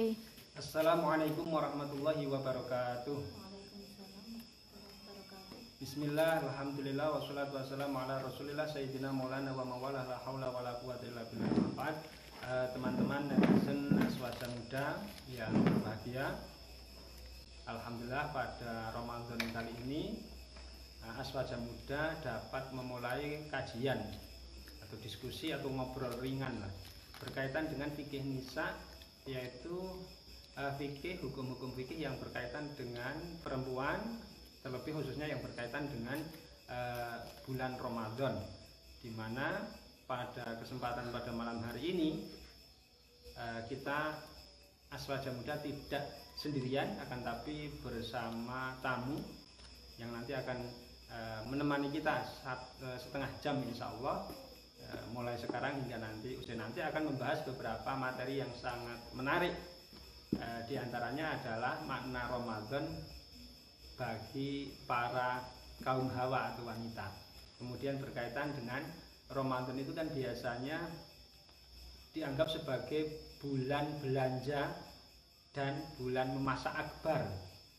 Oke. Assalamualaikum warahmatullahi wabarakatuh. Bismillah, alhamdulillah, wassalatu wassalamu ala rasulillah Sayyidina maulana wa mawala la hawla wa la quwata illa billah. Eh, Teman-teman netizen Aswaja Muda yang berbahagia Alhamdulillah pada Ramadan kali ini eh, Aswaja Muda dapat memulai kajian Atau diskusi atau ngobrol ringan lah Berkaitan dengan fikih nisa Yaitu eh, fikih, hukum-hukum fikih yang berkaitan dengan perempuan terlebih khususnya yang berkaitan dengan uh, bulan Ramadan di mana pada kesempatan pada malam hari ini uh, kita Aswaja Muda tidak sendirian akan tapi bersama tamu yang nanti akan uh, menemani kita saat, uh, setengah jam insya Allah. uh, mulai sekarang hingga nanti usia nanti akan membahas beberapa materi yang sangat menarik uh, di antaranya adalah makna Ramadan bagi para kaum hawa atau wanita. Kemudian berkaitan dengan Ramadan itu kan biasanya dianggap sebagai bulan belanja dan bulan memasak akbar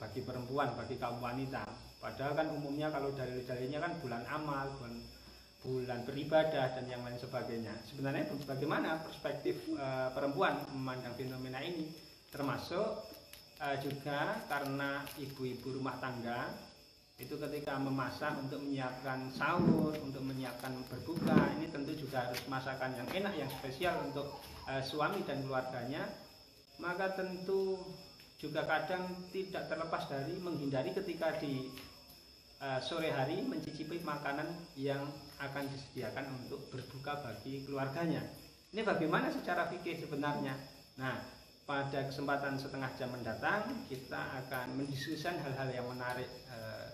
bagi perempuan, bagi kaum wanita. Padahal kan umumnya kalau dalil-dalilnya kan bulan amal, bulan, bulan beribadah dan yang lain sebagainya. Sebenarnya bagaimana perspektif uh, perempuan memandang fenomena ini? Termasuk uh, juga karena ibu-ibu rumah tangga itu ketika memasak untuk menyiapkan sahur, untuk menyiapkan berbuka, ini tentu juga harus masakan yang enak, yang spesial untuk uh, suami dan keluarganya. Maka tentu juga kadang tidak terlepas dari menghindari ketika di uh, sore hari mencicipi makanan yang akan disediakan untuk berbuka bagi keluarganya. Ini bagaimana secara fikih sebenarnya? Nah, pada kesempatan setengah jam mendatang kita akan mendiskusikan hal-hal yang menarik eh,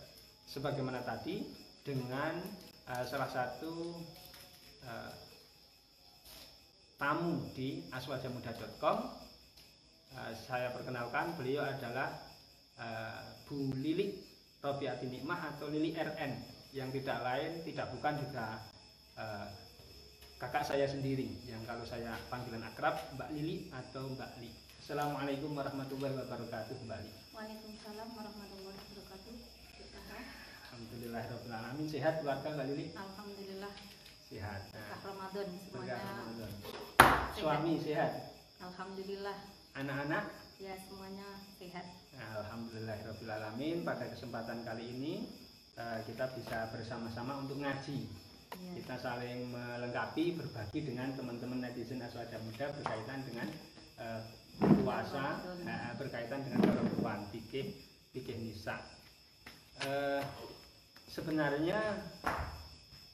sebagaimana tadi dengan eh, salah satu eh, tamu di aswajamuda.com eh, saya perkenalkan beliau adalah eh, Bu Lili Robiati Nikmah atau Lili RN yang tidak lain tidak bukan juga eh, kakak saya sendiri yang kalau saya panggilan akrab Mbak Lili atau Mbak Li. Assalamualaikum warahmatullahi wabarakatuh Mbak Li. Waalaikumsalam warahmatullahi wabarakatuh. Alhamdulillahirobbilalamin sehat keluarga Mbak Lili. Alhamdulillah Sehat. berkah Ramadan Berkah semuanya. Ramadan. Suami sehat. Alhamdulillah Anak-anak ya semuanya sehat. Alhamdulillahirobbilalamin pada kesempatan kali ini eh, kita bisa bersama-sama untuk ngaji. Ya. Kita saling melengkapi berbagi dengan teman-teman netizen Aswaja Muda berkaitan dengan eh, puasa eh, berkaitan dengan perempuan fikih fikih nisa. Eh, sebenarnya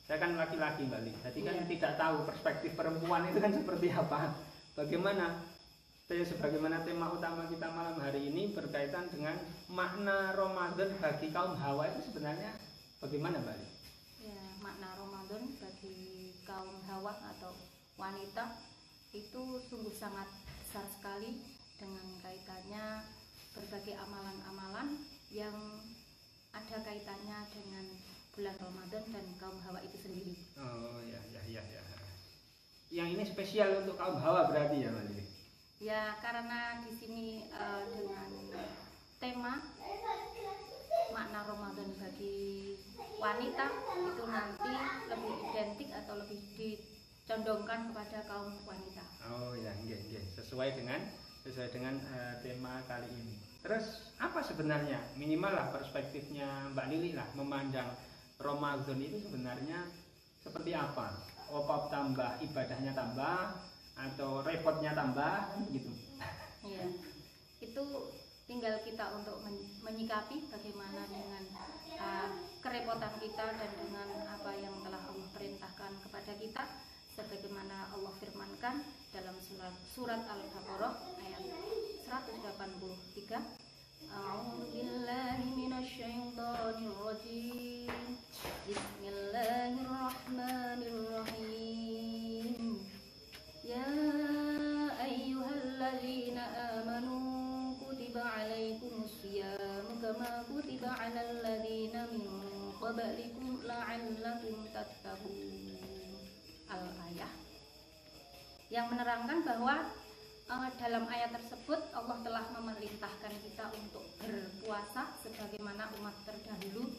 saya kan laki-laki Mbak Li, jadi kan Iya. tidak tahu perspektif perempuan itu kan seperti apa. Bagaimana? Saya sebagaimana tema utama kita malam hari ini berkaitan dengan makna Ramadan bagi kaum Hawa itu sebenarnya bagaimana Mbak? Ya, makna Ramadan bagi kaum hawa atau wanita itu sungguh sangat besar sekali dengan kaitannya berbagai amalan-amalan yang ada kaitannya dengan bulan Ramadan dan kaum hawa itu sendiri. Oh ya ya ya ya. Yang ini spesial untuk kaum Hawa berarti ya Mbak? Ya, karena di sini eh, dengan tema makna Ramadan bagi wanita itu nanti lebih identik atau lebih dicondongkan kepada kaum wanita. Oh ya, nggih, nggih. Sesuai dengan sesuai dengan eh, tema kali ini. Terus apa sebenarnya minimal lah perspektifnya Mbak Lili lah memandang Ramadan itu sebenarnya seperti apa? Apa tambah ibadahnya tambah atau repotnya tambah gitu? Iya. Itu tinggal kita untuk men- menyikapi bagaimana dengan eh, kerepotan kita dan dengan apa yang telah Allah perintahkan kepada kita sebagaimana Allah firmankan dalam surat surat Al-Baqarah ayat 183 A'udzu billahi minasyaitonir rajim Bismillahirrahmanirrahim kama kutiba alal ladzina min qablikum la'allakum tattaqun Al-ayah yang menerangkan bahwa eh, dalam ayat tersebut Allah telah memerintahkan kita untuk berpuasa sebagaimana umat terdahulu.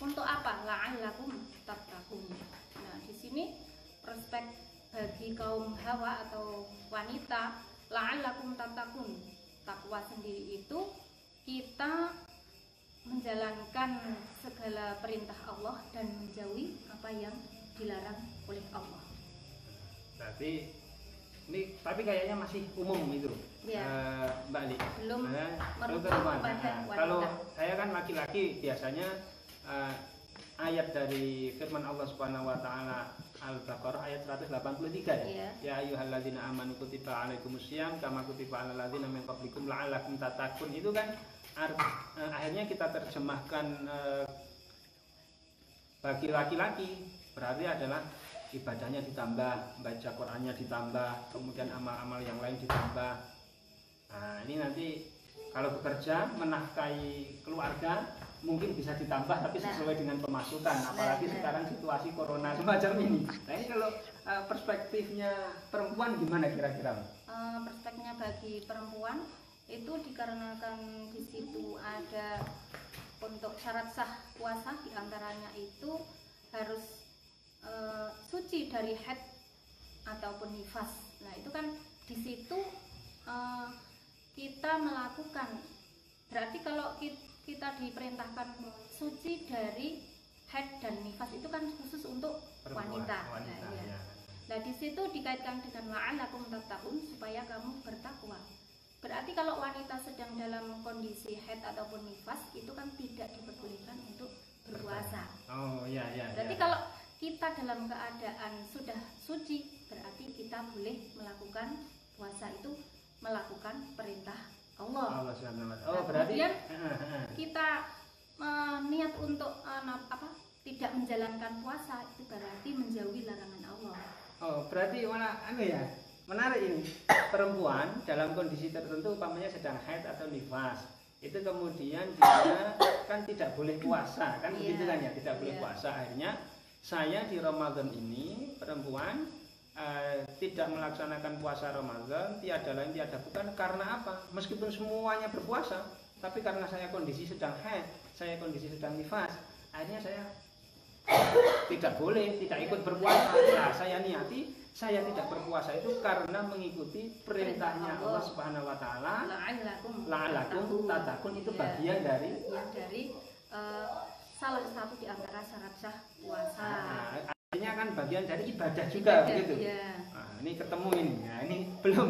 Untuk apa? La'allakum tattaqun. Nah, di sini prospek bagi kaum hawa atau wanita la'allakum tattaqun. Takwa sendiri itu kita menjalankan segala perintah Allah dan menjauhi apa yang dilarang oleh Allah. Berarti ini tapi kayaknya masih umum itu. Iya. Eh, Mbak Ali. Belum Nah, merujuk perempuan. Nah. Kalau saya kan laki-laki biasanya eh, ayat dari firman Allah Subhanahu wa taala Al-Baqarah ayat 183 ya. Iya. Ya ayyuhalladzina amanu kutiba alaikumusiyam kama kutiba alal ladzina min qablikum la'allakum tattaqun. Itu kan art- eh, akhirnya kita terjemahkan eh, bagi laki-laki berarti adalah ibadahnya ditambah, baca Qur'annya ditambah, kemudian amal-amal yang lain ditambah. Nah, ini nanti kalau bekerja menafkahi keluarga mungkin bisa ditambah tapi Nah. sesuai dengan pemasukan apalagi nah. sekarang situasi corona semacam ini. Nah, ini kalau eh, perspektifnya perempuan gimana kira-kira? Eh, perspektifnya bagi perempuan itu dikarenakan di situ ada untuk syarat sah puasa di antaranya itu harus eh, suci dari head ataupun nifas. Nah itu kan di situ eh, kita melakukan berarti kalau ki- kita diperintahkan suci dari head dan nifas itu kan khusus untuk Perempuan, wanita. wanita, Nah, iya. ya. Nah, di situ dikaitkan dengan la'allakum tattaqun supaya kamu bertakwa. Berarti kalau wanita sedang dalam kondisi haid ataupun nifas itu kan tidak diperbolehkan untuk berpuasa. Oh, iya iya. Berarti iya. kalau kita dalam keadaan sudah suci, berarti kita boleh melakukan puasa itu melakukan perintah Allah. Allah. Oh, berarti kemudian. Kita eh, niat untuk na- apa? Tidak menjalankan puasa itu berarti menjauhi larangan Allah. Oh, berarti mana anu ya? Menarik ini. Perempuan dalam kondisi tertentu umpamanya sedang haid atau nifas. Itu kemudian dia kan tidak boleh puasa, kan Iya. begitu kan ya, tidak boleh Iya. puasa. Akhirnya saya di Ramadan ini perempuan eh, tidak melaksanakan puasa Ramadan, tiada lain tiada bukan karena apa? Meskipun semuanya berpuasa, tapi karena saya kondisi sedang haid, saya kondisi sedang nifas, akhirnya saya tidak boleh, tidak ikut berpuasa. Nah, saya niati saya tidak berpuasa itu karena mengikuti perintahnya Perintah Allah. Subhanahu wa taala. La'allakum tatakun itu Iya. bagian dari bagian dari eh, salah satu di antara syarat sah puasa. nah, artinya kan bagian dari ibadah juga Ibadah, begitu. iya. Nah, ini ketemu ini. Nah, ini belum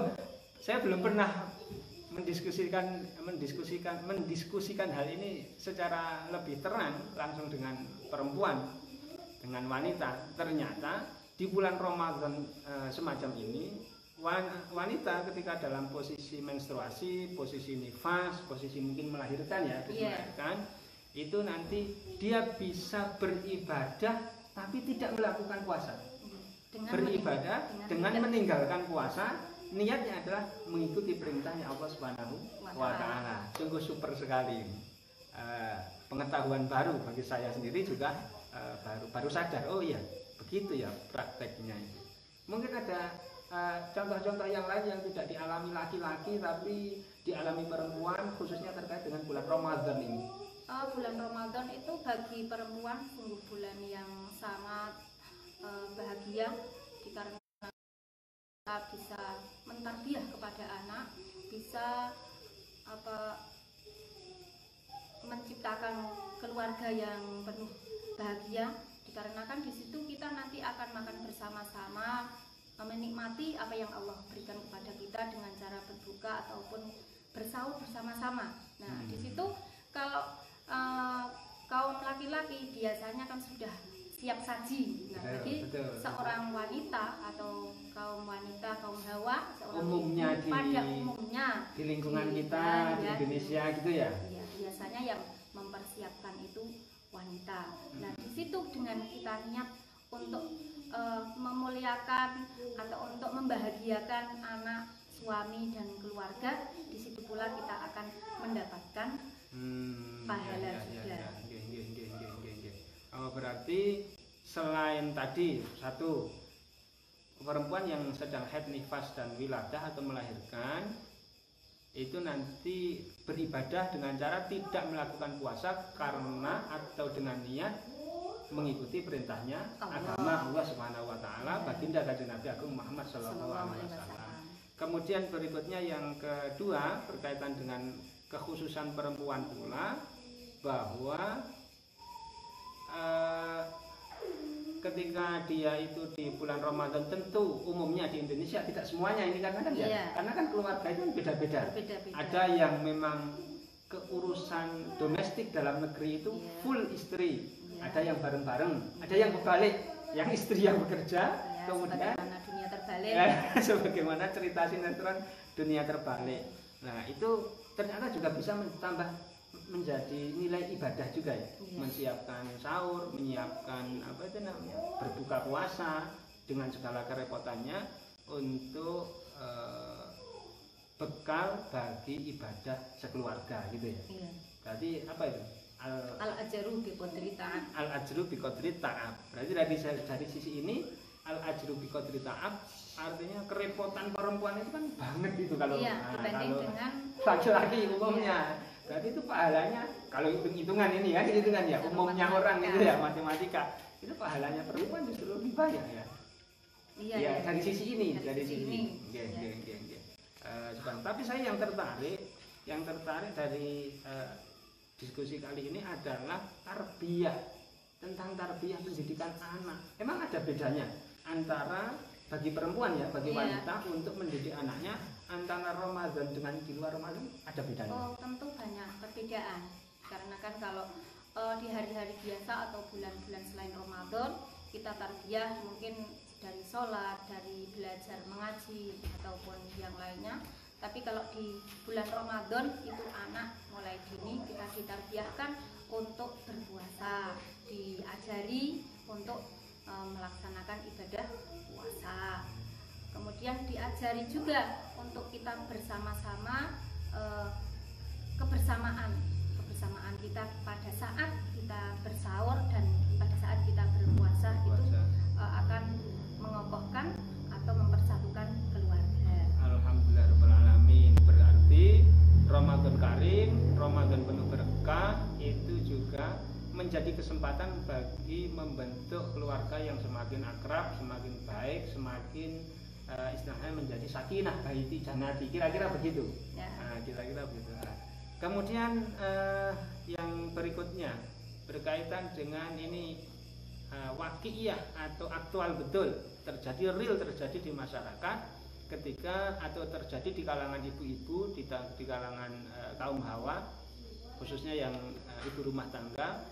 saya belum pernah mendiskusikan mendiskusikan mendiskusikan hal ini secara lebih terang langsung dengan perempuan dengan wanita. Ternyata di bulan Ramadan eh, semacam ini wan- wanita ketika dalam posisi menstruasi, posisi nifas, posisi mungkin melahirkan ya, habis Iya. melahirkan itu nanti dia bisa beribadah tapi tidak melakukan puasa Dengan beribadah dengan tidak- meninggalkan puasa niatnya adalah mengikuti perintahnya Allah Subhanahu wa taala. Sungguh super sekali. Eh, pengetahuan baru bagi saya sendiri juga eh, baru baru sadar. Oh iya, begitu ya prakteknya itu. Mungkin ada eh, contoh-contoh yang lain yang tidak dialami laki-laki tapi dialami perempuan khususnya terkait dengan bulan Ramadan ini. Eh, bulan Ramadan itu bagi perempuan sungguh bulan yang sangat eh, bahagia dikarenakan kita bisa mentarbiah kepada anak, bisa apa menciptakan keluarga yang penuh bahagia dikarenakan di situ kita nanti akan makan bersama-sama menikmati apa yang Allah berikan kepada kita dengan cara berbuka ataupun bersahur bersama-sama. Nah, Hmm. di situ kalau eh, kaum laki-laki biasanya kan sudah siap saji. Nah, Betul, jadi betul, seorang wanita atau kaum wanita, kaum hawa, seorang Umumnya ibu di- pada umumnya Di lingkungan Di- kita di ya, Indonesia gitu ya. Ya, biasanya yang mempersiapkan itu wanita. Nah, di situ dengan kita niat untuk eh, memuliakan atau untuk membahagiakan anak, suami dan keluarga, di situ pula kita akan mendapatkan Hmm, Pahala nggih. Oh, berarti selain tadi satu perempuan yang sedang head nifas dan wiladah atau melahirkan itu nanti beribadah dengan cara tidak melakukan puasa karena atau dengan niat mengikuti perintahnya Allah. agama Allah Subhanahu wa taala baginda kanjeng Nabi Agung Muhammad sallallahu alaihi wasallam. Kemudian berikutnya yang kedua berkaitan dengan kekhususan perempuan pula bahwa eh, ketika dia itu di bulan Ramadan tentu umumnya di Indonesia tidak semuanya ini karena kan ya Iya. karena kan keluarga itu kan beda-beda. Ada yang memang keurusan domestik dalam negeri itu Iya. full istri, Iya. ada yang bareng-bareng, ada yang kebalik, yang istri yang bekerja, Ya, kemudian sebagaimana dunia terbalik. Ya, sebagaimana cerita sinetron dunia terbalik. Nah, itu ternyata juga bisa menambah menjadi nilai ibadah juga ya. Iya. Menyiapkan sahur, menyiapkan apa itu namanya? berbuka puasa dengan segala kerepotannya untuk eh, bekal bagi ibadah sekeluarga gitu ya. Iya. Berarti apa itu? Al Al ajaru bi al ajru bi qadri ta'ab. Berarti dari dari sisi ini al ajru bi qadri ta'ab artinya kerepotan perempuan itu kan banget gitu kalau Iya, nah, dibanding kalau dengan laki-laki umumnya. Berarti itu pahalanya kalau hitung-hitungan ini ya, hitungan ya umumnya orang itu ya matematika. Itu pahalanya perempuan justru lebih banyak ya. iya, Ya, iya. dari sisi ini, Dari dari, sisi ini. Ya. nggih, nggih, nggih. Eh, sebentar. tapi saya yang tertarik, yang tertarik dari eh, diskusi kali ini adalah tarbiyah tentang tarbiyah pendidikan anak. Emang ada bedanya antara bagi perempuan ya, bagi Iya. wanita untuk mendidik anaknya antara Ramadan dengan di luar Ramadan ada bedanya. Oh, tentu banyak perbedaan. Karena kan kalau eh, di hari-hari biasa atau bulan-bulan selain Ramadan, kita tarbiyah mungkin dari sholat, dari belajar mengaji ataupun yang lainnya. Tapi kalau di bulan Ramadan itu anak mulai dini kita ditarbiyahkan untuk berpuasa, diajari untuk eh, melaksanakan ibadah puasa. Kemudian diajari juga untuk kita bersama-sama eh, kebersamaan kebersamaan kita pada saat kita bersahur dan pada saat kita berpuasa itu eh, akan mengokohkan atau mempersatukan keluarga. Alhamdulillah Alamin Berarti Ramadan Karim, Ramadan penuh berkah Itu juga menjadi kesempatan bagi membentuk keluarga yang semakin akrab, semakin baik, semakin eh, istilahnya menjadi sakinah baiti janati Kira-kira begitu. Ya. Nah, kira-kira begitu. Nah, Kemudian eh, yang berikutnya berkaitan dengan ini uh, wakiyah atau aktual betul terjadi real terjadi di masyarakat ketika atau terjadi di kalangan ibu-ibu di, di kalangan uh, kaum hawa khususnya yang uh, ibu rumah tangga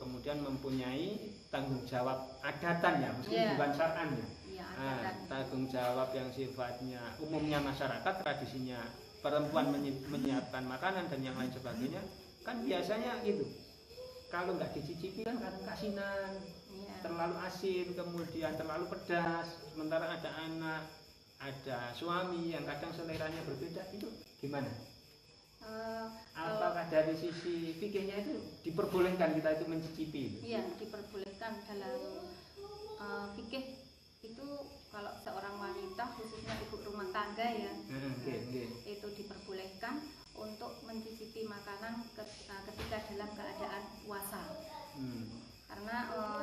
kemudian mempunyai tanggung jawab adatan ya meskipun Iya. bukan syar'an ya. Iya, Nah, tanggung jawab yang sifatnya umumnya masyarakat tradisinya perempuan menyi- menyiapkan makanan dan yang lain sebagainya kan biasanya gitu. Kalau nggak dicicipi kan kadang kasinan Iya. terlalu asin kemudian terlalu pedas sementara ada anak ada suami yang kadang seleranya berbeda itu gimana Eh, apakah dari sisi fikihnya itu diperbolehkan kita itu mencicipi Iya, diperbolehkan dalam eh, fikih itu kalau seorang wanita khususnya ibu rumah tangga ya Hmm, oke, oke. itu diperbolehkan untuk mencicipi makanan ke- eh, ketika dalam keadaan puasa Hmm. karena eh,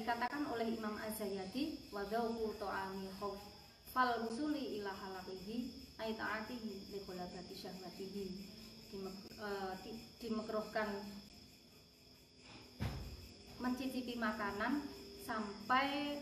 dikatakan oleh Imam Az-Zayyadi wa dzauqu ta'ami khauf fal wusuli ila halaqihi ay ta'atihi li syahwatihi Dimek- eh, di- dimekruhkan mencicipi makanan sampai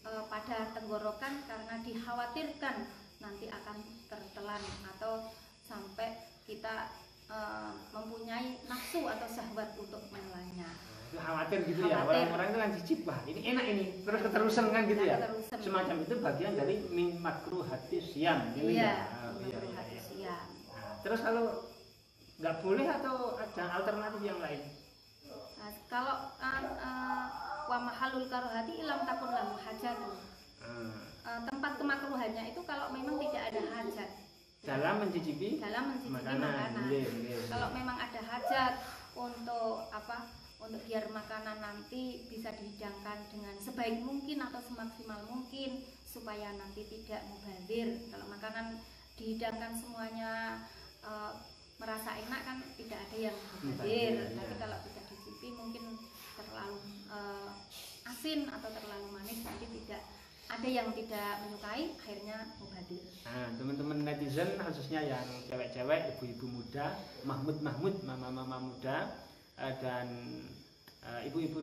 eh, pada tenggorokan karena dikhawatirkan nanti akan tertelan atau sampai kita eh, mempunyai nafsu atau syahwat untuk menelannya. Itu khawatir gitu ya Khawatir. orang-orang itu kan cicip wah ini enak ini terus keterusan kan gitu ya Keterusan. semacam itu bagian dari min makruh hati siam gitu Iya, ya Ah, iya, iya, iya. ya. Nah, terus kalau nggak boleh atau ada alternatif yang lain Nah, kalau uh, uh, wa mahalul karohati ilam takun lahu hajatun. Ah, Uh, tempat kemakruhannya itu kalau memang tidak ada hajat dalam mencicipi dalam mencicipi makanan makanan. Iya, iya. Kalau memang ada hajat untuk apa? untuk biar makanan nanti bisa dihidangkan dengan sebaik mungkin atau semaksimal mungkin supaya nanti tidak mubazir kalau makanan dihidangkan semuanya eh, merasa enak kan tidak ada yang Mubazir, tapi kalau tidak dicicipi mungkin terlalu eh, asin atau terlalu manis nanti tidak ada yang tidak menyukai akhirnya mubazir Nah, teman-teman netizen khususnya yang cewek-cewek, ibu-ibu muda, mahmud-mahmud, mama-mama muda, eh, dan eh, ibu-ibu.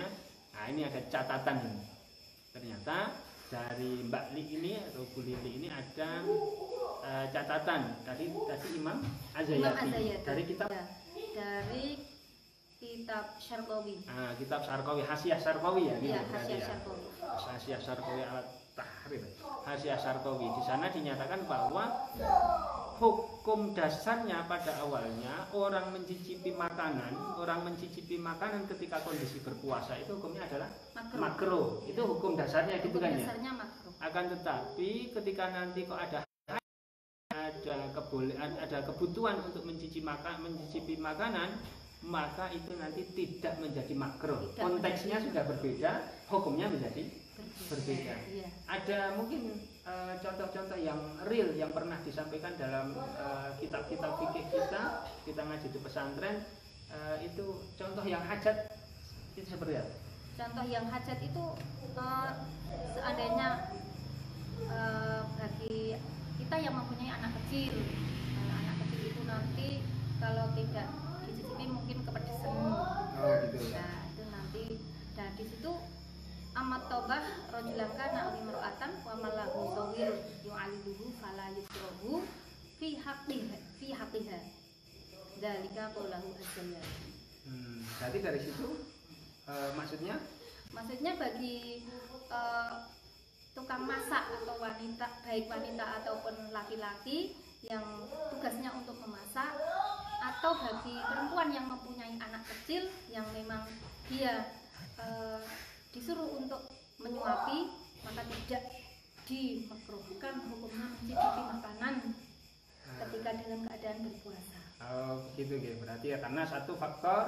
Nah, ini ada catatan ini. Ternyata dari Mbak Li ini atau Bu Lili ini ada eh, catatan dari tadi Imam Azayati, Imam Azayati. dari kitab? Ya, dari kitab Syarqawi. Ah, kitab Sarkawi Hasyiah Sarkawi ya gitu ya ya. Syarqawi. Hasyiah Sarkawi alat tahrir Hasyiah Sarkawi di sana dinyatakan bahwa hukum dasarnya pada awalnya orang mencicipi makanan orang mencicipi makanan ketika kondisi berpuasa itu hukumnya adalah makro makro itu hukum dasarnya gitu Hukum kan ya? dasarnya makro akan tetapi ketika nanti kok ada ada keboleh ada kebutuhan untuk mencicipi makan mencicipi makanan maka itu nanti tidak menjadi makro Tidak konteksnya menjadi- sudah berbeda hukumnya menjadi berbeda. Iya. ada mungkin contoh-contoh yang real yang pernah disampaikan dalam eh, kitab-kitab fikih kita kita ngaji di pesantren eh, itu contoh yang hajat itu seperti apa? Contoh yang hajat itu eh, seandainya eh, bagi kita yang mempunyai anak kecil, eh, anak kecil itu nanti kalau tidak dicicipi mungkin kepedesan. Oh gitu Nah itu nanti, nah di situ amat tobah rojulaka na'li meru'atan wa malahu sawir yu'aliduhu fala yusrohu fi haqqiha fi haqqiha dalika qawlahu azza Hmm, jadi dari situ eh, maksudnya? Maksudnya bagi eh, tukang masak atau wanita baik wanita ataupun laki-laki yang tugasnya untuk memasak atau bagi perempuan yang mempunyai anak kecil yang memang dia eh, disuruh untuk menyuapi maka tidak dimakruhkan hukumnya mencicipi makanan ketika dalam keadaan berpuasa. Oh begitu gitu. Berarti ya karena satu faktor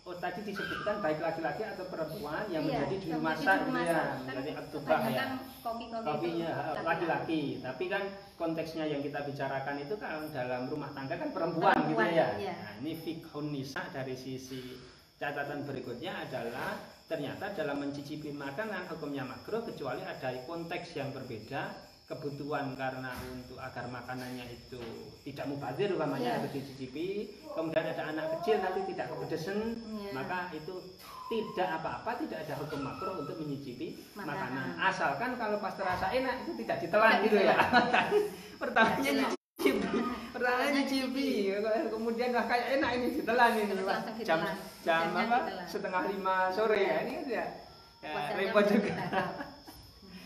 Oh tadi disebutkan baik laki-laki atau perempuan yang Iya, menjadi juru masak gitu masak. ya, Kan menjadi atubah ya. kopi-kopi itu Kopinya laki-laki, tapi kan konteksnya yang kita bicarakan itu kan dalam rumah tangga kan perempuan, Perempuan, gitu ya. iya. Nah, ini fikhun nisa dari sisi catatan berikutnya adalah ternyata dalam mencicipi makanan hukumnya makruh kecuali ada konteks yang berbeda kebutuhan karena untuk agar makanannya itu tidak mubazir umpamanya Iya. harus dicicipi kemudian ada anak kecil nanti tidak kepedesan Iya. maka itu tidak apa-apa tidak ada hukum makruh untuk menyicipi Makanan. makanan asalkan kalau pas terasa enak itu tidak ditelan Tidak gitu ya pertamanya Tidak nyicipi pertamanya nyicipi kemudian lah kayak enak ini ditelan ini jam jam apa ditelan. setengah lima sore ya ini kan ya, ya repot juga.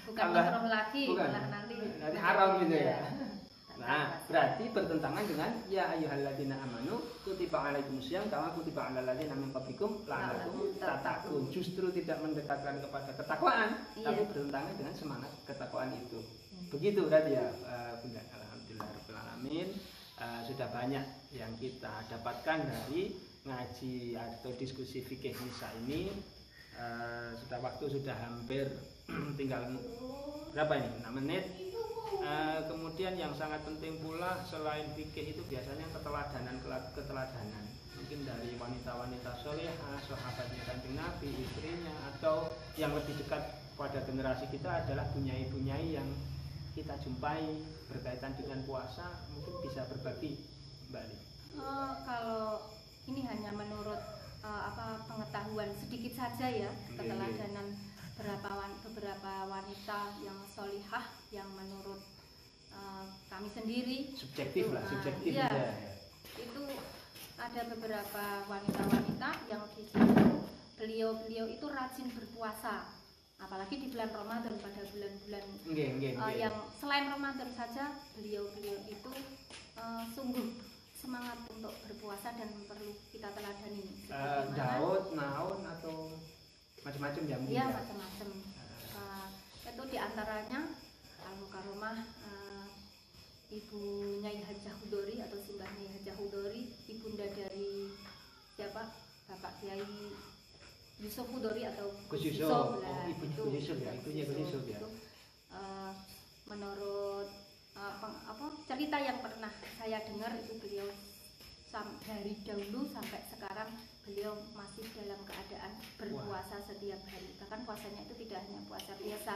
Bukan makruh lagi, bukan. nanti Nanti haram gitu ya. Iya. Nah, berarti bertentangan dengan ya ayyuhalladzina amanu kutiba alaikumusiyam kama kutiba alal ladzina min qablikum la'allakum tattaqun. Justru tidak mendekatkan kepada ketakwaan, Iya. tapi bertentangan dengan semangat ketakwaan itu. Begitu berarti ya, eh, Bunda. Alhamdulillah rabbil alamin. Eh, sudah banyak yang kita dapatkan dari ngaji atau diskusi fikih nisa ini. Eh, sudah waktu sudah hampir tinggal berapa ini? 6 menit. Eh, kemudian yang sangat penting pula selain fikih itu biasanya keteladanan keteladanan mungkin dari wanita-wanita solehah, sahabatnya kanjeng Nabi, istrinya atau yang lebih dekat pada generasi kita adalah bunyai-bunyai yang kita jumpai berkaitan dengan puasa mungkin bisa berbagi Mbak Li. Eh, kalau ini hanya menurut eh, apa pengetahuan sedikit saja ya Iya, keteladanan beberapa wan- beberapa wanita yang solihah yang menurut eh, kami sendiri Subjektif lah, Ah, subjektif iya. aja. itu ada beberapa wanita-wanita yang di situ beliau-beliau itu rajin berpuasa apalagi di bulan Ramadan pada bulan-bulan nggih. yang selain Ramadan saja beliau-beliau itu eh, sungguh semangat untuk berpuasa dan perlu kita teladani Sebagaimana- Daud, naon atau macam-macam ya Iya ya? macam-macam. Eh, itu di antaranya al karomah ibu Nyai Hajah Hudori atau simbah Nyai Hajah Hudori ibunda dari siapa Bapak Kiai Yusuf Hudori atau Gus Yusuf. lah, Oh, ibunya itu. Gus Yusuf ya, ibunya Yusuf ya. Eh, menurut eh, peng- apa cerita yang pernah saya dengar itu beliau dari dahulu sampai sekarang beliau masih dalam keadaan berpuasa setiap hari bahkan puasanya itu tidak hanya puasa biasa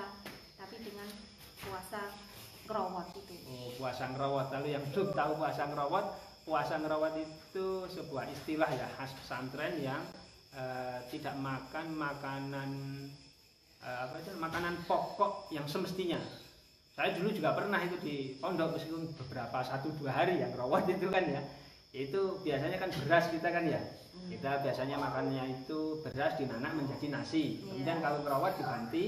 tapi dengan puasa ngerowot itu Oh, puasa ngerawat. Lalu yang belum tahu puasa ngerawat, puasa ngerawat itu sebuah istilah ya khas pesantren yang eh, tidak makan makanan eh, apa itu makanan pokok yang semestinya. Saya dulu juga pernah itu di pondok meskipun beberapa satu dua hari yang ngerawat itu kan ya. Itu biasanya kan beras kita kan ya. Kita biasanya makannya itu beras dinanak menjadi nasi. Iya. Kemudian kalau ngerawat diganti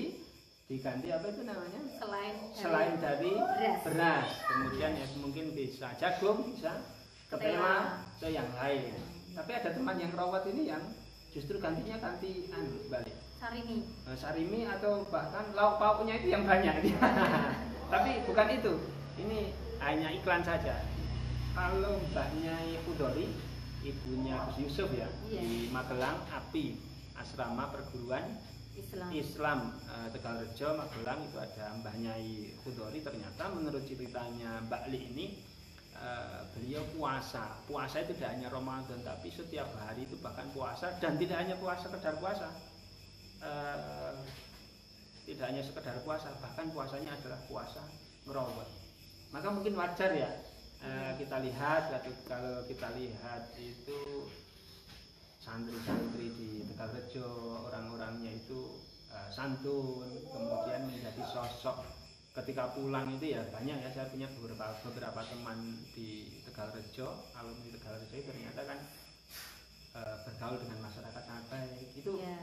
diganti apa itu namanya? selain dari selain dari beras. beras kemudian ya mungkin bisa jagung bisa ketela atau yang lain tapi ada teman yang rawat ini yang justru gantinya ganti anu balik. Sarimi. Eh, sarimi atau bahkan lauk pauknya itu yang banyak. Tapi bukan itu. Ini hanya iklan saja. Kalau mbaknya Udori ibunya Gus Yusuf ya Iya. di Magelang API asrama perguruan Islam. Islam eh, Tegalrejo Magelang itu ada Mbah Nyai Khudori ternyata menurut ceritanya Mbak Li ini eh, beliau puasa. Puasa itu tidak hanya Ramadan tapi setiap hari itu bahkan puasa. Dan tidak hanya puasa sekedar puasa. Eh, tidak hanya sekedar puasa bahkan puasanya adalah puasa ngerawat maka mungkin wajar ya eh, kita lihat kalau kita lihat itu santri-santri di Tegalrejo orang-orangnya itu santun kemudian menjadi sosok ketika pulang itu ya banyak ya saya punya beberapa beberapa teman di Tegalrejo alumni Tegalrejo itu ternyata kan eh, bergaul dengan masyarakat sangat baik. Itu ya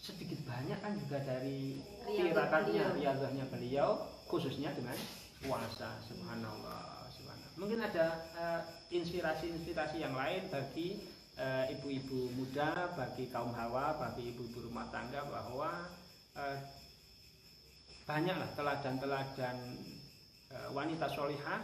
sedikit banyak kan juga dari beliau. riadahnya beliau khususnya dengan puasa subhanallah subhanallah. Mungkin ada eh, inspirasi-inspirasi yang lain bagi eh, ibu-ibu muda bagi kaum hawa bagi ibu-ibu rumah tangga bahwa banyaklah teladan-teladan eh, wanita solihah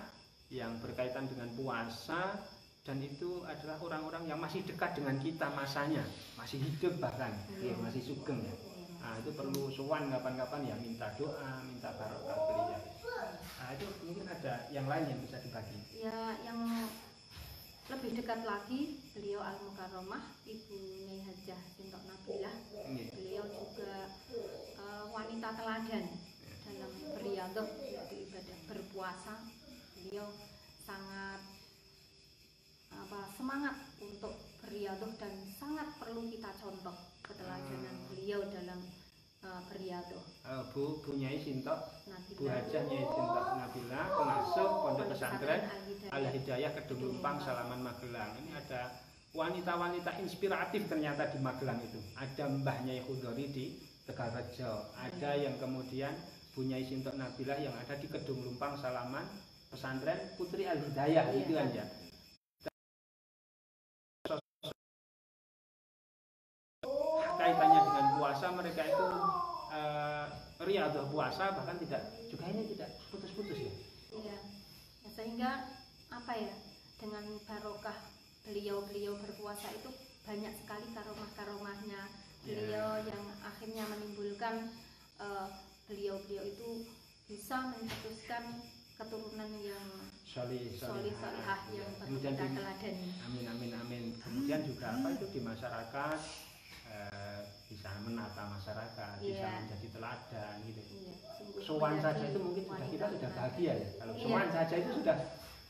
yang berkaitan dengan puasa dan itu adalah orang-orang yang masih dekat dengan kita masanya masih hidup bahkan Iya. ya, masih sugeng ya. Nah itu perlu sowan kapan-kapan ya minta doa minta barokah beliau. Nah itu mungkin ada yang lain yang bisa dibagi. Ya yang lebih dekat lagi beliau al mukarromah ibu Nyai Hajah Sintok Nabilah. Ini beliau juga eh, wanita teladan dalam beriadah yaitu ibadah berpuasa beliau sangat apa semangat untuk beriadah dan sangat perlu kita contoh keteladanan Hmm. beliau dalam eh, beriadah Eh, Bu Bu Nyai Sintok Bu Hajah Nyai Sintok Nabila pengasuh pondok pesantren. Al Hidayah Kedung Lumpang Salaman Magelang. Ini ada wanita-wanita inspiratif ternyata di Magelang itu. Ada Mbah Nyai Khudori di Tegalrejo ada yang kemudian Bu Nyai Sintok Nabila yang ada di Kedung Lumpang Salaman pesantren Putri Al Hidayah Iya. itu kan ya kaitannya dengan puasa mereka itu eh, riadah puasa bahkan tidak juga ini tidak putus-putus ya Iya. Ya, sehingga apa ya dengan barokah beliau-beliau berpuasa itu banyak sekali karomah-karomahnya beliau yang akhirnya menimbulkan eh, beliau-beliau itu bisa mencetuskan keturunan yang solih solih solihah yang perlu Kemudian kita teladani. Amin amin amin. Kemudian juga apa itu di masyarakat eh, bisa menata masyarakat, bisa Iya. menjadi teladan gitu. Iya, Sowan menjadi saja itu mungkin sudah kita sudah bahagia ya. Kalau Iya. sowan saja itu sudah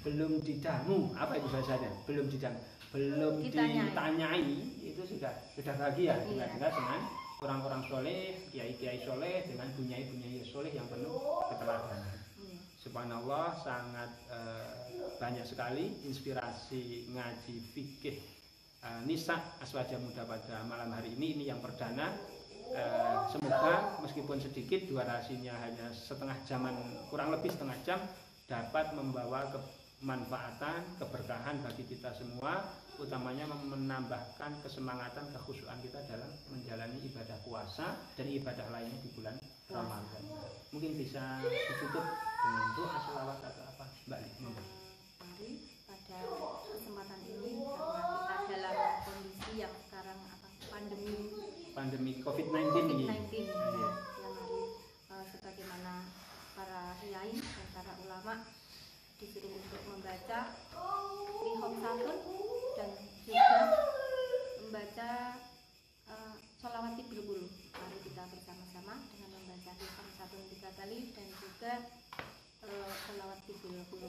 belum didamu, apa itu bahasanya? Belum didamu, belum Ditanyai. ditanyai itu sudah sudah bahagia Iya. juga juga dengan orang-orang soleh, kiai-kiai soleh dengan bunyai-bunyai soleh yang penuh keteladanan. Iya. Subhanallah sangat eh, banyak sekali inspirasi ngaji fikih eh, Nisa Aswaja Muda pada malam hari ini ini yang perdana Eh, semoga meskipun sedikit durasinya hanya setengah jaman kurang lebih setengah jam dapat membawa kemanfaatan keberkahan bagi kita semua utamanya menambahkan kesemangatan kekhusyuan kita dalam menjalani ibadah puasa dan ibadah lainnya di bulan Ramadan mungkin bisa ditutup dengan doa selawat atau apa Mbak. Mari pada kesempatan ini karena kita dalam kondisi pandemi COVID-19 ini. COVID-19 Iya. ya, yang hari eh, sebagaimana para kiai dan para ulama disuruh untuk membaca lihom satun dan juga membaca eh, sholawat tidur bulu. Mari kita bersama-sama dengan membaca lihom satun tiga kali dan juga eh, sholawat tidur bulu.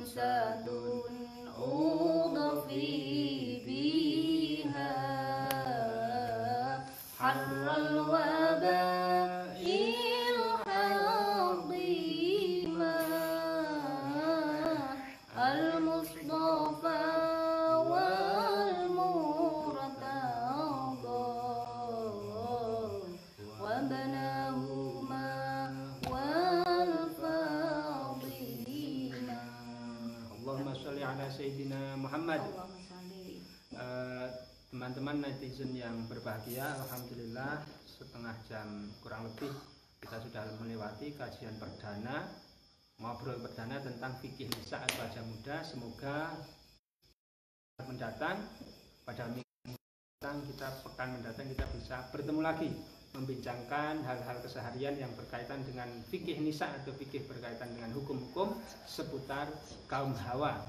أمثالهن teman-teman netizen yang berbahagia, alhamdulillah setengah jam kurang lebih kita sudah melewati kajian perdana ngobrol perdana tentang fikih nisa atau wajah muda. Semoga mendatang pada minggu mendatang kita pekan mendatang kita bisa bertemu lagi membincangkan hal-hal keseharian yang berkaitan dengan fikih nisa atau fikih berkaitan dengan hukum-hukum seputar kaum hawa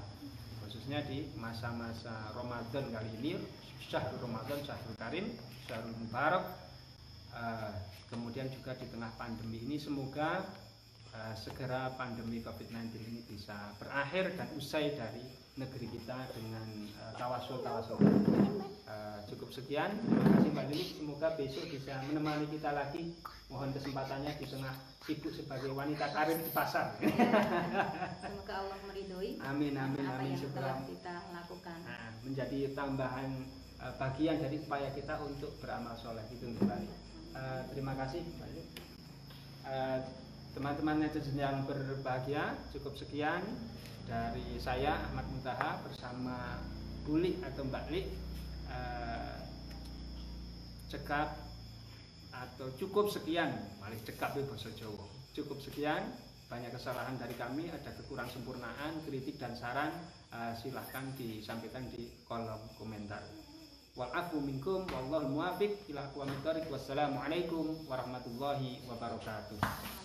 khususnya di masa-masa Ramadan kali ini Syahrul Ramadan, Syahrul Karim, Syahrul Mubarak Eh, kemudian juga di tengah pandemi ini semoga uh, segera pandemi COVID-19 ini bisa berakhir dan usai dari negeri kita dengan uh, tawasul-tawasul. Uh, cukup sekian, terima kasih Mbak Lili. Semoga besok bisa menemani kita lagi. Mohon kesempatannya di tengah sibuk sebagai wanita karir di pasar. Semoga Allah meridhoi amin amin apa amin yang telah kita lakukan. Nah, menjadi tambahan uh, bagian dari upaya kita untuk beramal soleh itu. Uh, terima kasih. Uh, teman-teman netizen yang berbahagia cukup sekian dari saya Ahmad Muntaha bersama Buli atau Mbak Li uh, cekap atau cukup sekian paling cekap itu bahasa Jawa cukup sekian banyak kesalahan dari kami ada kekurang sempurnaan kritik dan saran uh, silahkan disampaikan di kolom komentar walafu minkum wallahu muwafiq ila aqwamit thoriq wassalamualaikum warahmatullahi wabarakatuh.